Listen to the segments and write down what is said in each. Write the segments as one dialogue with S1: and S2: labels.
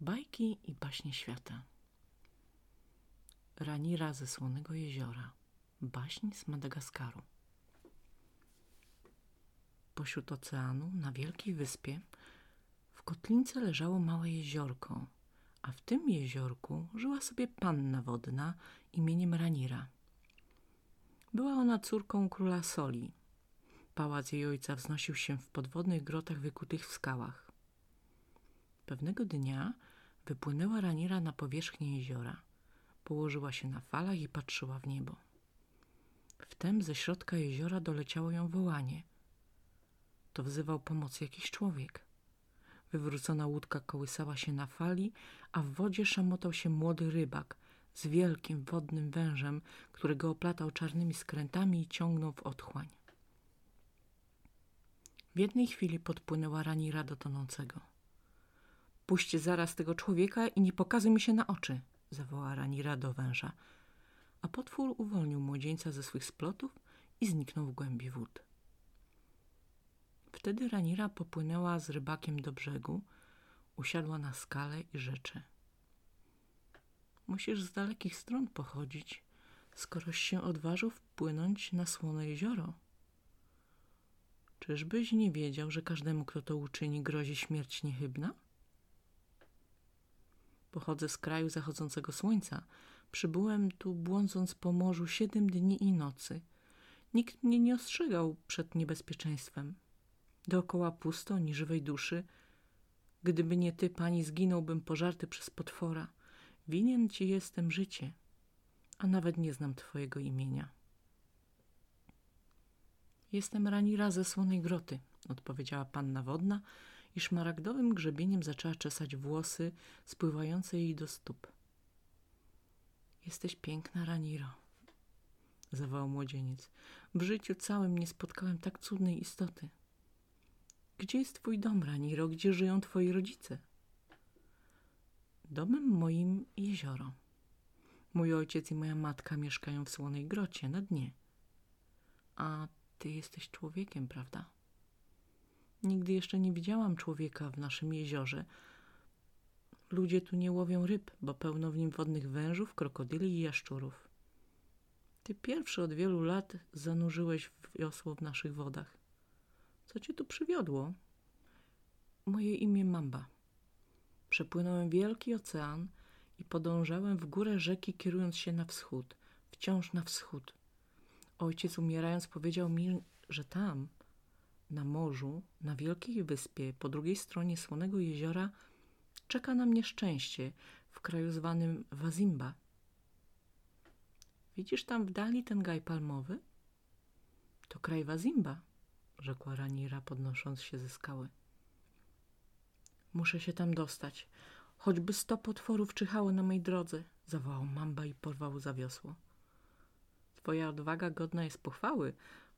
S1: Bajki i baśnie świata. Ranira ze Słonego Jeziora. Baśń z Madagaskaru. Pośród oceanu, na wielkiej wyspie, w kotlince leżało małe jeziorko, a w tym jeziorku żyła sobie panna wodna imieniem Ranira. Była ona córką króla Soli. Pałac jej ojca wznosił się w podwodnych grotach wykutych w skałach. Pewnego dnia wypłynęła Ranira na powierzchnię jeziora. Położyła się na falach i patrzyła w niebo. Wtem ze środka jeziora doleciało ją wołanie. To wzywał pomoc jakiś człowiek. Wywrócona łódka kołysała się na fali, a w wodzie szamotał się młody rybak z wielkim wodnym wężem, który go oplatał czarnymi skrętami i ciągnął w otchłań. W jednej chwili podpłynęła Ranira do tonącego. Puść zaraz tego człowieka i nie pokazuj mi się na oczy, zawołała Ranira do węża. A potwór uwolnił młodzieńca ze swych splotów i zniknął w głębi wód. Wtedy Ranira popłynęła z rybakiem do brzegu, usiadła na skale i rzecze. Musisz z dalekich stron pochodzić, skoroś się odważył wpłynąć na słone jezioro. Czyżbyś nie wiedział, że każdemu, kto to uczyni, grozi śmierć niechybna? Pochodzę z kraju zachodzącego słońca. Przybyłem tu, błądząc po morzu siedem dni i nocy. Nikt mnie nie ostrzegał przed niebezpieczeństwem. Dookoła pusto, ni żywej duszy. Gdyby nie ty, pani, zginąłbym pożarty przez potwora. Winien ci jestem życie, a nawet nie znam twojego imienia. Jestem Ranira ze Słonej Groty, odpowiedziała panna wodna i szmaragdowym grzebieniem zaczęła czesać włosy spływające jej do stóp. Jesteś piękna, Raniro, zawołał młodzieniec. W życiu całym nie spotkałem tak cudnej istoty. Gdzie jest twój dom, Raniro? Gdzie żyją twoi rodzice? Domem moim jezioro. Mój ojciec i moja matka mieszkają w słonej grocie na dnie. A ty jesteś człowiekiem, prawda? Nigdy jeszcze nie widziałam człowieka w naszym jeziorze. Ludzie tu nie łowią ryb, bo pełno w nim wodnych wężów, krokodyli i jaszczurów. Ty pierwszy od wielu lat zanurzyłeś wiosło w naszych wodach. Co cię tu przywiodło? Moje imię Mamba. Przepłynąłem wielki ocean i podążałem w górę rzeki, kierując się na wschód, wciąż na wschód. Ojciec umierając powiedział mi, że tam, na morzu, na wielkiej wyspie, po drugiej stronie słonego jeziora, czeka na mnie szczęście w kraju zwanym Wazimba. Widzisz tam w dali ten gaj palmowy? To kraj Wazimba, rzekła Ranira, podnosząc się ze skały. Muszę się tam dostać. Choćby sto potworów czyhało na mej drodze, zawołał Mamba i porwał za wiosło. Twoja odwaga godna jest pochwały,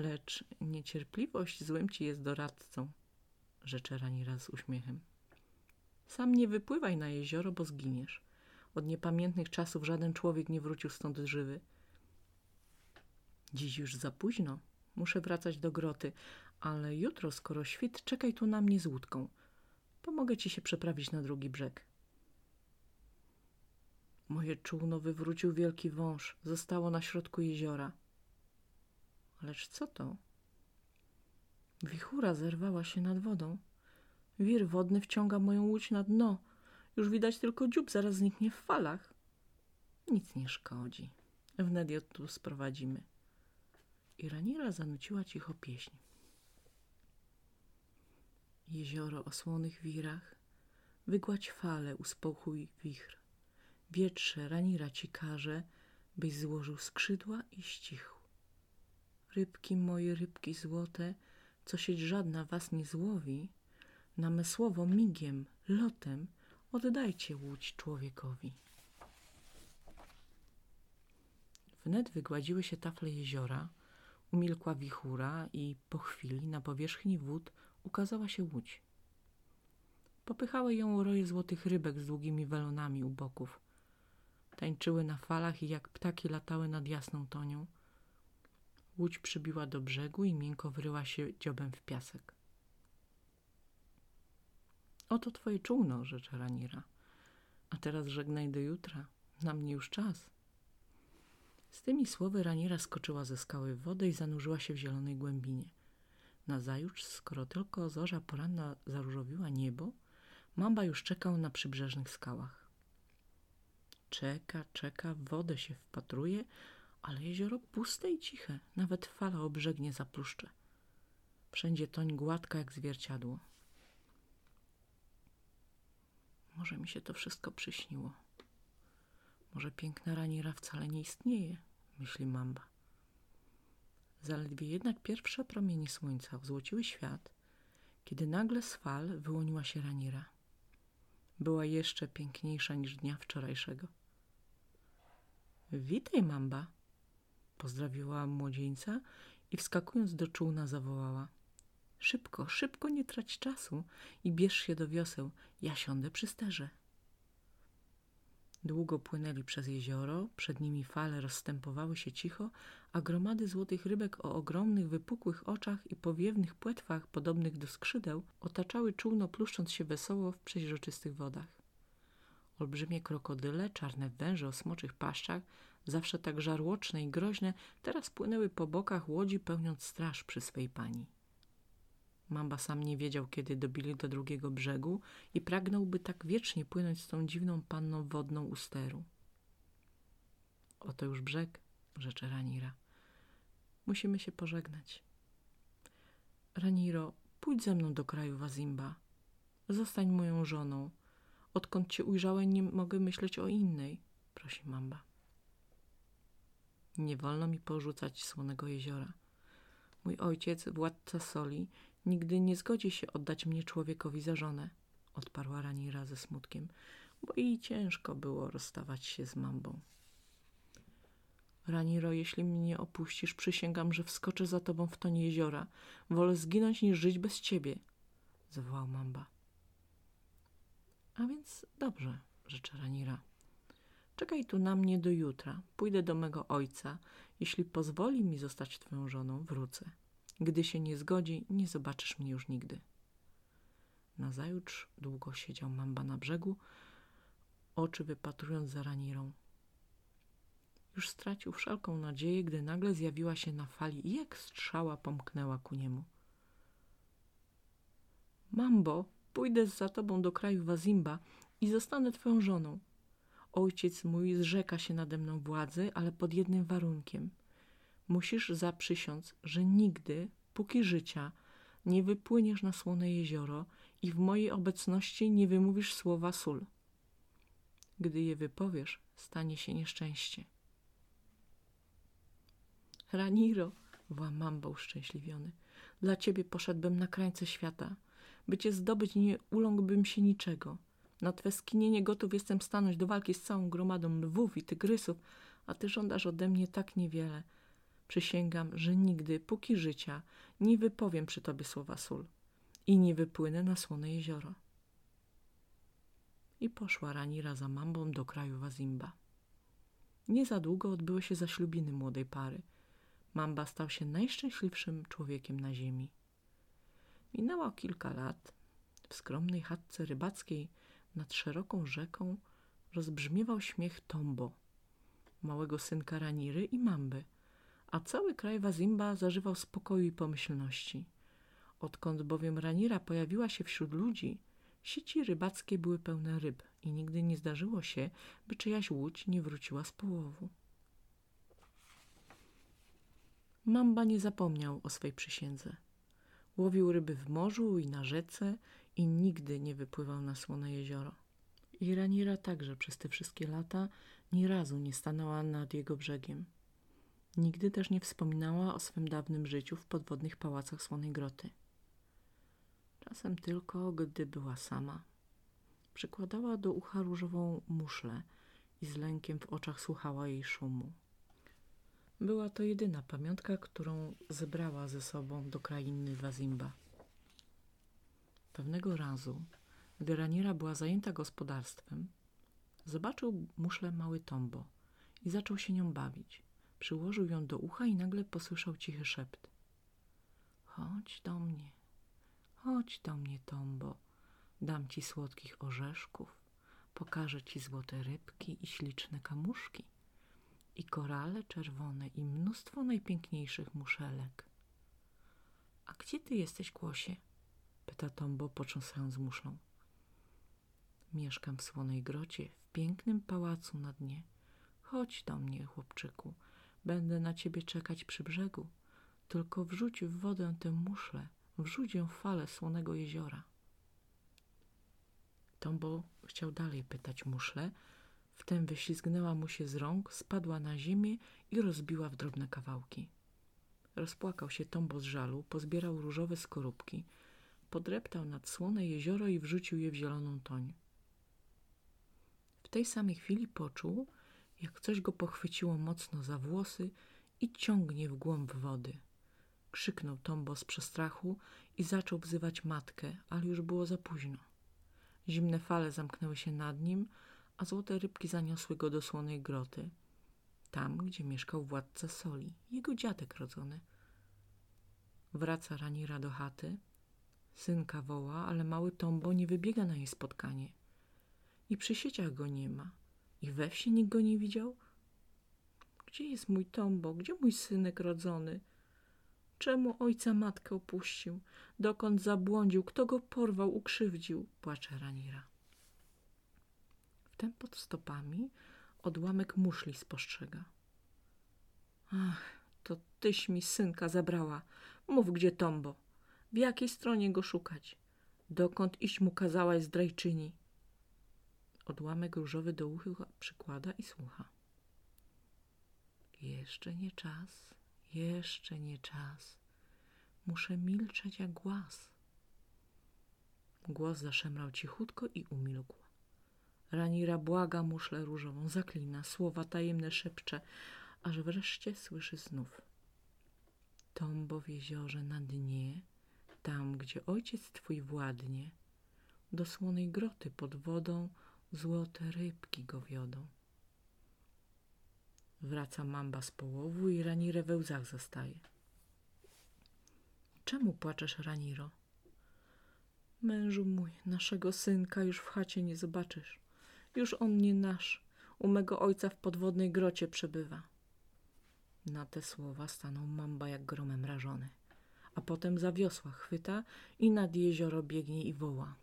S1: lecz niecierpliwość złym ci jest doradcą, rzecze Ranira z uśmiechem. Sam nie wypływaj na jezioro, bo zginiesz. Od niepamiętnych czasów żaden człowiek nie wrócił stąd żywy. Dziś już za późno. Muszę wracać do groty, ale jutro, skoro świt, czekaj tu na mnie z łódką. Pomogę ci się przeprawić na drugi brzeg. Moje czółno wywrócił wielki wąż. Zostało na środku jeziora. Lecz co to? Wichura zerwała się nad wodą. Wir wodny wciąga moją łódź na dno. Już widać tylko dziób, zaraz zniknie w falach. Nic nie szkodzi. Wnet ją tu sprowadzimy. I Ranira zanuciła cicho pieśń. Jezioro o słonych wirach, wygładź fale, uspokój wichr. Wietrze Ranira ci każe, byś złożył skrzydła i ścichł. Rybki moje, rybki złote, co sieć żadna was nie złowi, namysłowo migiem, lotem oddajcie łódź człowiekowi. Wnet wygładziły się tafle jeziora, umilkła wichura i po chwili na powierzchni wód ukazała się łódź. Popychały ją roje złotych rybek z długimi welonami u boków. Tańczyły na falach i jak ptaki latały nad jasną tonią. Łódź przybiła do brzegu i miękko wryła się dziobem w piasek. Oto twoje czółno, rzecze Ranira. A teraz żegnaj do jutra. Na mnie już czas. Z tymi słowy Raniera skoczyła ze skały w wodę i zanurzyła się w zielonej głębinie. Nazajutrz, skoro tylko zorza poranna zaróżowiła niebo, Mamba już czekał na przybrzeżnych skałach. Czeka, czeka, w wodę się wpatruje, ale jezioro puste i ciche, nawet fala o brzeg nie zapluszcze. Wszędzie toń gładka jak zwierciadło. Może mi się to wszystko przyśniło. Może piękna raniera wcale nie istnieje, myśli Mamba. Zaledwie jednak pierwsze promienie słońca ozłociły świat, kiedy nagle z fal wyłoniła się raniera. Była jeszcze piękniejsza niż dnia wczorajszego. Witaj, Mamba, pozdrowiła młodzieńca i wskakując do czółna zawołała. Szybko, szybko, nie trać czasu i bierz się do wioseł, ja siądę przy sterze. Długo płynęli przez jezioro, przed nimi fale rozstępowały się cicho, a gromady złotych rybek o ogromnych, wypukłych oczach i powiewnych płetwach podobnych do skrzydeł otaczały czółno, pluszcząc się wesoło w przeźroczystych wodach. Olbrzymie krokodyle, czarne węże o smoczych paszczach, zawsze tak żarłoczne i groźne, teraz płynęły po bokach łodzi, pełniąc straż przy swej pani. Mamba sam nie wiedział, kiedy dobili do drugiego brzegu i pragnąłby tak wiecznie płynąć z tą dziwną panną wodną u steru. Oto już brzeg, rzecze Ranira. Musimy się pożegnać. Raniro, pójdź ze mną do kraju Wazimba. Zostań moją żoną. Odkąd cię ujrzałem, nie mogę myśleć o innej, prosi Mamba. Nie wolno mi porzucać słonego jeziora. Mój ojciec, władca soli, nigdy nie zgodzi się oddać mnie człowiekowi za żonę, odparła Ranira ze smutkiem, bo jej ciężko było rozstawać się z Mambą. Raniro, jeśli mnie opuścisz, przysięgam, że wskoczę za tobą w tonie jeziora. Wolę zginąć niż żyć bez ciebie, zawołał Mamba. A więc dobrze, rzecze Ranira. Czekaj tu na mnie do jutra. Pójdę do mego ojca. Jeśli pozwoli mi zostać twoją żoną, wrócę. Gdy się nie zgodzi, nie zobaczysz mnie już nigdy. Nazajutrz długo siedział Mamba na brzegu, oczy wypatrując za ranirą. Już stracił wszelką nadzieję, gdy nagle zjawiła się na fali i jak strzała pomknęła ku niemu. Mambo, pójdę za tobą do kraju Wazimba i zostanę twoją żoną. Ojciec mój zrzeka się nade mną władzy, ale pod jednym warunkiem. Musisz zaprzysiąc, że nigdy, póki życia, nie wypłyniesz na słone jezioro i w mojej obecności nie wymówisz słowa sól. Gdy je wypowiesz, stanie się nieszczęście. Raniro, woła Mamba uszczęśliwiony, dla ciebie poszedłbym na krańce świata. By cię zdobyć nie uląkłbym się niczego. Na twe skinienie gotów jestem stanąć do walki z całą gromadą lwów i tygrysów, a ty żądasz ode mnie tak niewiele. Przysięgam, że nigdy, póki życia, nie wypowiem przy tobie słowa sól i nie wypłynę na słone jezioro. I poszła Ranira za mambą do kraju Wazimba. Nie za długo odbyły się zaślubiny młodej pary. Mamba stał się najszczęśliwszym człowiekiem na ziemi. Minęło kilka lat. W skromnej chatce rybackiej nad szeroką rzeką rozbrzmiewał śmiech Tombo, małego synka Raniry i Mamby, a cały kraj Wazimba zażywał spokoju i pomyślności. Odkąd bowiem Ranira pojawiła się wśród ludzi, sieci rybackie były pełne ryb i nigdy nie zdarzyło się, by czyjaś łódź nie wróciła z połowu. Mamba nie zapomniał o swej przysiędze. Łowił ryby w morzu i na rzece i nigdy nie wypływał na słone jezioro. I Ranira także przez te wszystkie lata ni razu nie stanęła nad jego brzegiem. Nigdy też nie wspominała o swym dawnym życiu w podwodnych pałacach Słonej Groty. Czasem tylko, gdy była sama, przykładała do ucha różową muszlę i z lękiem w oczach słuchała jej szumu. Była to jedyna pamiątka, którą zebrała ze sobą do krainy Wazimba. Pewnego razu, gdy Raniera była zajęta gospodarstwem, zobaczył muszlę mały Tombo i zaczął się nią bawić. Przyłożył ją do ucha i nagle posłyszał cichy szept. Chodź do mnie, chodź do mnie, Tombo, dam ci słodkich orzeszków, Pokażę ci złote rybki i śliczne kamuszki, i korale czerwone, i mnóstwo najpiękniejszych muszelek. A gdzie ty jesteś, Kłosie? Pyta Tombo, potrząsając muszlą. Mieszkam w słonej grocie, w pięknym pałacu na dnie. Chodź do mnie, chłopczyku, będę na ciebie czekać przy brzegu. Tylko wrzuć w wodę tę muszlę, wrzuć ją w falę słonego jeziora. Tombo chciał dalej pytać muszlę, wtem wyślizgnęła mu się z rąk, spadła na ziemię i rozbiła w drobne kawałki. Rozpłakał się Tombo z żalu, pozbierał różowe skorupki, podreptał nad słone jezioro i wrzucił je w zieloną toń. W tej samej chwili poczuł, jak coś go pochwyciło mocno za włosy i ciągnie w głąb wody. Krzyknął Tombo z przestrachu i zaczął wzywać matkę, ale już było za późno. Zimne fale zamknęły się nad nim, a złote rybki zaniosły go do słonej groty, tam, gdzie mieszkał władca soli, jego dziadek rodzony. Wraca Ranira do chaty, synka woła, ale mały Tombo nie wybiega na jej spotkanie. I przy sieciach go nie ma, i we wsi nikt go nie widział. Gdzie jest mój Tombo? Gdzie mój synek rodzony? Czemu ojca matkę opuścił? Dokąd zabłądził? Kto go porwał, ukrzywdził? Płacze Ranira. Wtem pod stopami odłamek muszli spostrzega. Ach, to tyś mi synka zabrała. Mów, gdzie Tombo. W jakiej stronie go szukać? Dokąd iść mu kazałaś zdrajczyni? Odłamek różowy do ucha przykłada i słucha. Jeszcze nie czas, jeszcze nie czas. Muszę milczeć jak głaz. Głos zaszemrał cichutko i umilkł. Ranira błaga muszlę różową, zaklina, słowa tajemne szepcze, aż wreszcie słyszy znów. Tombo w jeziorze na dnie, tam, gdzie ojciec twój władnie, do słonej groty pod wodą złote rybki go wiodą. Wraca mamba z połowu i Ranirę we łzach zostaje. Czemu płaczesz, Raniro? Mężu mój, naszego synka już w chacie nie zobaczysz. Już on nie nasz. U mego ojca w podwodnej grocie przebywa. Na te słowa stanął mamba jak gromem rażony, a potem za wiosła chwyta i nad jezioro biegnie i woła.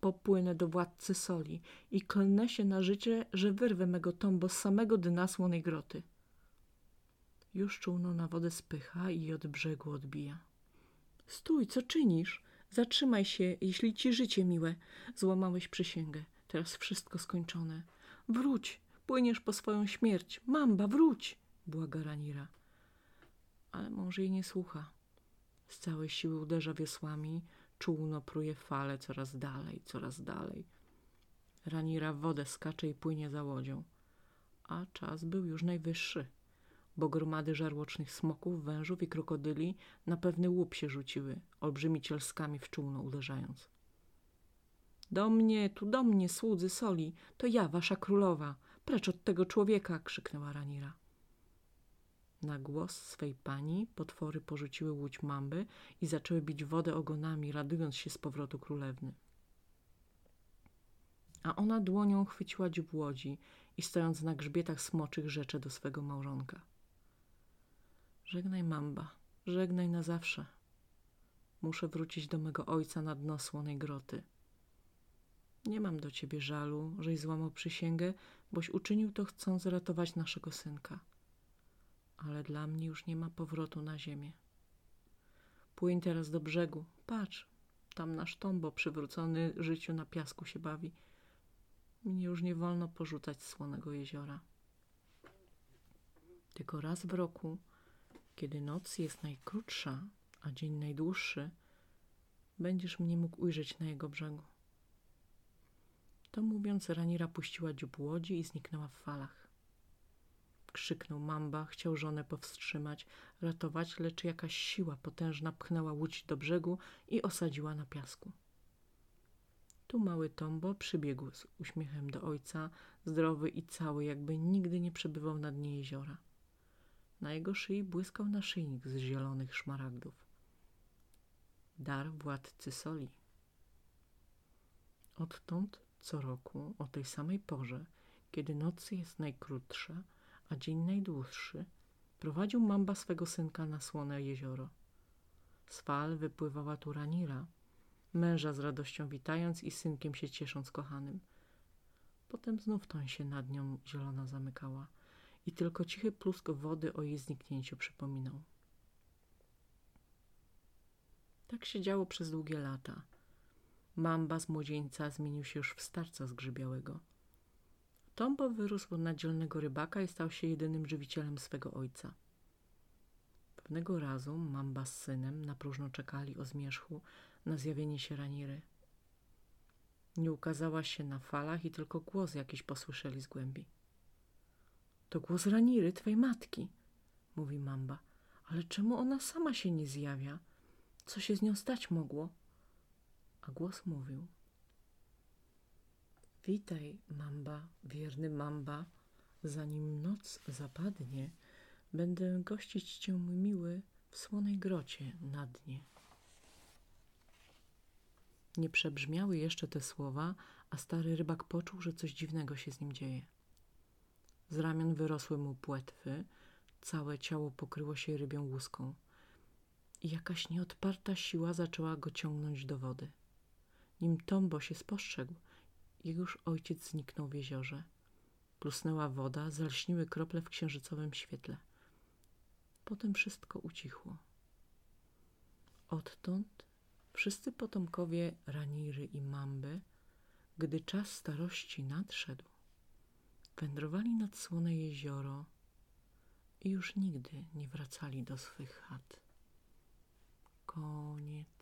S1: Popłynę do władcy soli i klnę się na życie, że wyrwę mego tombo z samego dna słonej groty. Już czółno na wodę spycha i od brzegu odbija. Stój, co czynisz? Zatrzymaj się, jeśli ci życie miłe. Złamałeś przysięgę. Teraz wszystko skończone. Wróć, płyniesz po swoją śmierć. Mamba, wróć, błaga Ranira. Ale mąż jej nie słucha. Z całej siły uderza wiosłami, czółno pruje fale coraz dalej, coraz dalej. Ranira w wodę skacze i płynie za łodzią. A czas był już najwyższy, bo gromady żarłocznych smoków, wężów i krokodyli na pewny łup się rzuciły, olbrzymi cielskami w czółno uderzając. Do mnie, tu do mnie, słudzy soli, to ja, wasza królowa. Precz od tego człowieka, krzyknęła Ranira. Na głos swej pani potwory porzuciły łódź mamby i zaczęły bić wodę ogonami, radując się z powrotu królewny. A ona dłonią chwyciła dziób łodzi i stojąc na grzbietach smoczych rzecze do swego małżonka. Żegnaj, mamba, żegnaj na zawsze. Muszę wrócić do mego ojca na dno słonej groty. Nie mam do ciebie żalu, żeś złamał przysięgę, boś uczynił to chcąc ratować naszego synka. Ale dla mnie już nie ma powrotu na ziemię. Płyń teraz do brzegu. Patrz, tam nasz tombo przywrócony życiu na piasku się bawi. Mnie już nie wolno porzucać słonego jeziora. Tylko raz w roku, kiedy noc jest najkrótsza, a dzień najdłuższy, będziesz mnie mógł ujrzeć na jego brzegu. To mówiąc, Ranira puściła dziób łodzi i zniknęła w falach. Krzyknął Mamba, chciał żonę powstrzymać, ratować, lecz jakaś siła potężna pchnęła łódź do brzegu i osadziła na piasku. Tu mały Tombo przybiegł z uśmiechem do ojca, zdrowy i cały, jakby nigdy nie przebywał na dnie jeziora. Na jego szyi błyskał naszyjnik z zielonych szmaragdów. Dar władcy soli. Odtąd Co roku o tej samej porze, kiedy noc jest najkrótsza, a dzień najdłuższy, prowadził mamba swego synka na słone jezioro. Z fal wypływała tu Ranira, męża z radością witając i synkiem się ciesząc kochanym. Potem znów toń się nad nią zielona zamykała i tylko cichy plusk wody o jej zniknięciu przypominał. Tak się działo przez długie lata. Mamba z młodzieńca zmienił się już w starca zgrzybiałego. Tombo wyrósł na dzielnego rybaka i stał się jedynym żywicielem swego ojca. Pewnego razu Mamba z synem na próżno czekali o zmierzchu na zjawienie się Raniry. Nie ukazała się na falach i tylko głos jakiś posłyszeli z głębi. To głos Raniry, twej matki, mówi Mamba. Ale czemu ona sama się nie zjawia? Co się z nią stać mogło? A głos mówił. Witaj, Mamba, wierny Mamba. Zanim noc zapadnie, będę gościć cię, mój miły, w słonej grocie na dnie. Nie przebrzmiały jeszcze te słowa, a stary rybak poczuł, że coś dziwnego się z nim dzieje. Z ramion wyrosły mu płetwy, całe ciało pokryło się rybią łuską i jakaś nieodparta siła zaczęła go ciągnąć do wody. Nim Tombo się spostrzegł, jegoż ojciec zniknął w jeziorze. Plusnęła woda, zalśniły krople w księżycowym świetle. Potem wszystko ucichło. Odtąd wszyscy potomkowie Raniry i Mamby, gdy czas starości nadszedł, wędrowali nad słone jezioro i już nigdy nie wracali do swych chat. Koniec.